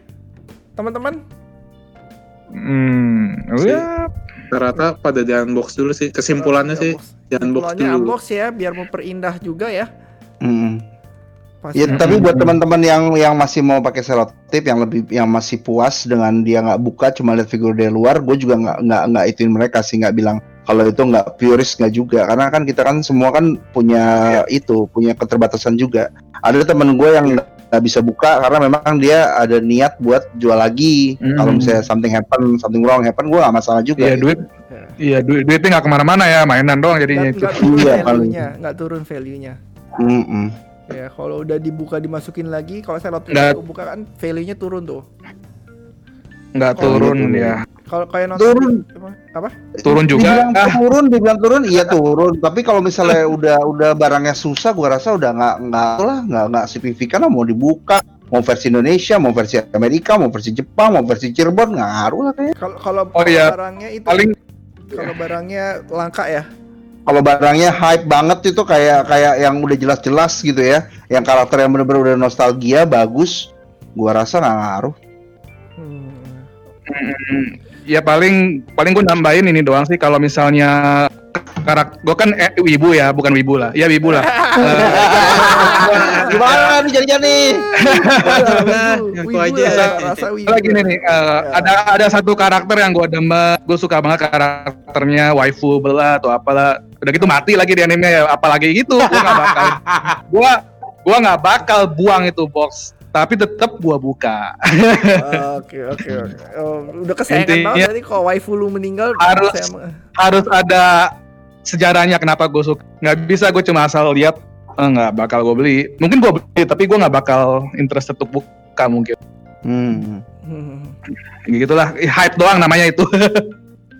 teman-teman. hmm, oh ya, Rata-rata pada di unbox dulu sih. Kesimpulannya sih di unbox dulu. unbox ya, biar memperindah juga ya. Mm. Pasti. Ya, tapi buat teman-teman yang yang masih mau pakai selotip yang lebih yang masih puas dengan dia nggak buka cuma lihat figur dari luar, gue juga nggak nggak nggak ituin mereka sih nggak bilang kalau itu nggak purist nggak juga karena kan kita kan semua kan punya itu punya keterbatasan juga. Ada teman gue yang nggak bisa buka karena memang dia ada niat buat jual lagi. Hmm. Kalau misalnya something happen, something wrong happen, gue nggak masalah juga. iya gitu. duit, iya duit, duitnya nggak ke mana-mana ya, mainan doang jadinya Nggak, itu. nggak turun Iya, value-nya, nggak turun value-nya. Mm-mm. Ya, kalau udah dibuka dimasukin lagi, kalau saya Nggak. buka kan value-nya turun tuh. Nggak Oh, turun ya, Kalau kayak nonton Turun. apa? turun juga. Dibilang Ah, turun, dibilang turun, iya turun. Tapi kalau misalnya udah udah barangnya susah, gua rasa udah nggak nggak lah, nggak nggak signifikan lah mau dibuka. Mau versi Indonesia, mau versi Amerika, mau versi Jepang, mau versi Cirebon, nggak ngaruh lah kayaknya. Kalau kalau Oh, iya. barangnya itu paling kalau barangnya langka ya. Kalau barangnya hype banget itu kayak kayak yang udah jelas-jelas gitu ya, yang karakter yang bener-bener udah nostalgia, bagus. Gua rasa nggak ngaruh. Ya paling paling gue nambahin ini doang sih kalau misalnya karakter gue kan eh, wibu ya bukan wibu lah. Ya wibu lah. Gimana nih rasa wibu. lagi nih eh, ada ada satu karakter yang gue demen. Gue suka banget karakternya waifu bela atau apalah. Udah gitu mati lagi di anime ya apalagi gitu gue nggak bakal gue gue nggak bakal buang itu box tapi tetap gue buka Oke oke oke. Oh, udah kesayangan Intinya- banget tadi kalau waifu lu meninggal Harus- saya harus ada sejarahnya kenapa gue suka nggak bisa gue cuma asal lihat eh, nggak bakal gue beli mungkin gue beli tapi gue nggak bakal interest untuk buka mungkin Hmm. Hmm. gitulah Eh, hype doang namanya itu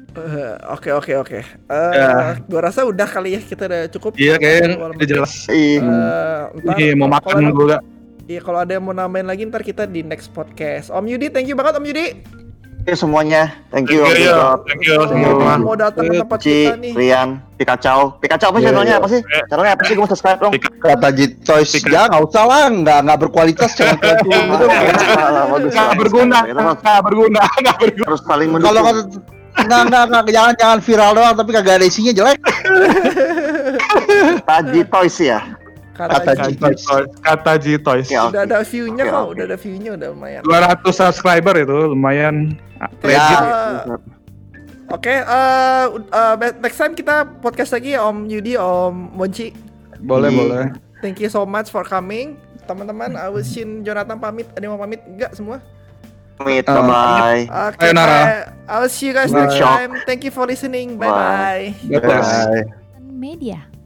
Eh, Oke oke oke. Eh, Ya. Gua rasa udah kali ya kita udah cukup. iya kayaknya udah jelas Eh, ntar Iya, mau makan kalau- Iya kalau ada yang mau nambahin lagi ntar kita di next podcast. Om Yudi, thank you banget Om Yudi. Oke semuanya. Thank you. Thank you, thank you Thank you. semua. Mau datang ke tempat Ci, kita nih. Rian, Pikachu. Pikachu apa Iya, channelnya iya. apa sih? Channelnya apa sih? Gue mau subscribe dong. Kata Jit Toys, ya nggak usah lah, nggak nggak berkualitas jangan gitu. Bagus. nggak berguna Kita harus- nggak berguna nggak berguna harus saling Kalau mendukung. kata nggak nggak nggak jangan jangan viral doang tapi kagak ada isinya jelek. Taji Toys ya. Kata Kata Jit Toys. kata G Toys Ya, udah ada view-nya kok, oke. udah ada view-nya udah lumayan. 200 subscriber itu lumayan legit Ya. Oke, eh eh, next time kita podcast lagi ya Om Yudi, Om Monci. boleh Iya. boleh Thank you so much for coming. Teman-teman, I will Shin Jonathan pamit. Ada yang mau pamit? Enggak semua? Pamit, Uh, bye-bye. Oke, Ayo, Nara. bye. I will see you guys Bye. next time. Thank you for listening. Bye bye. God bless. Bye. Media.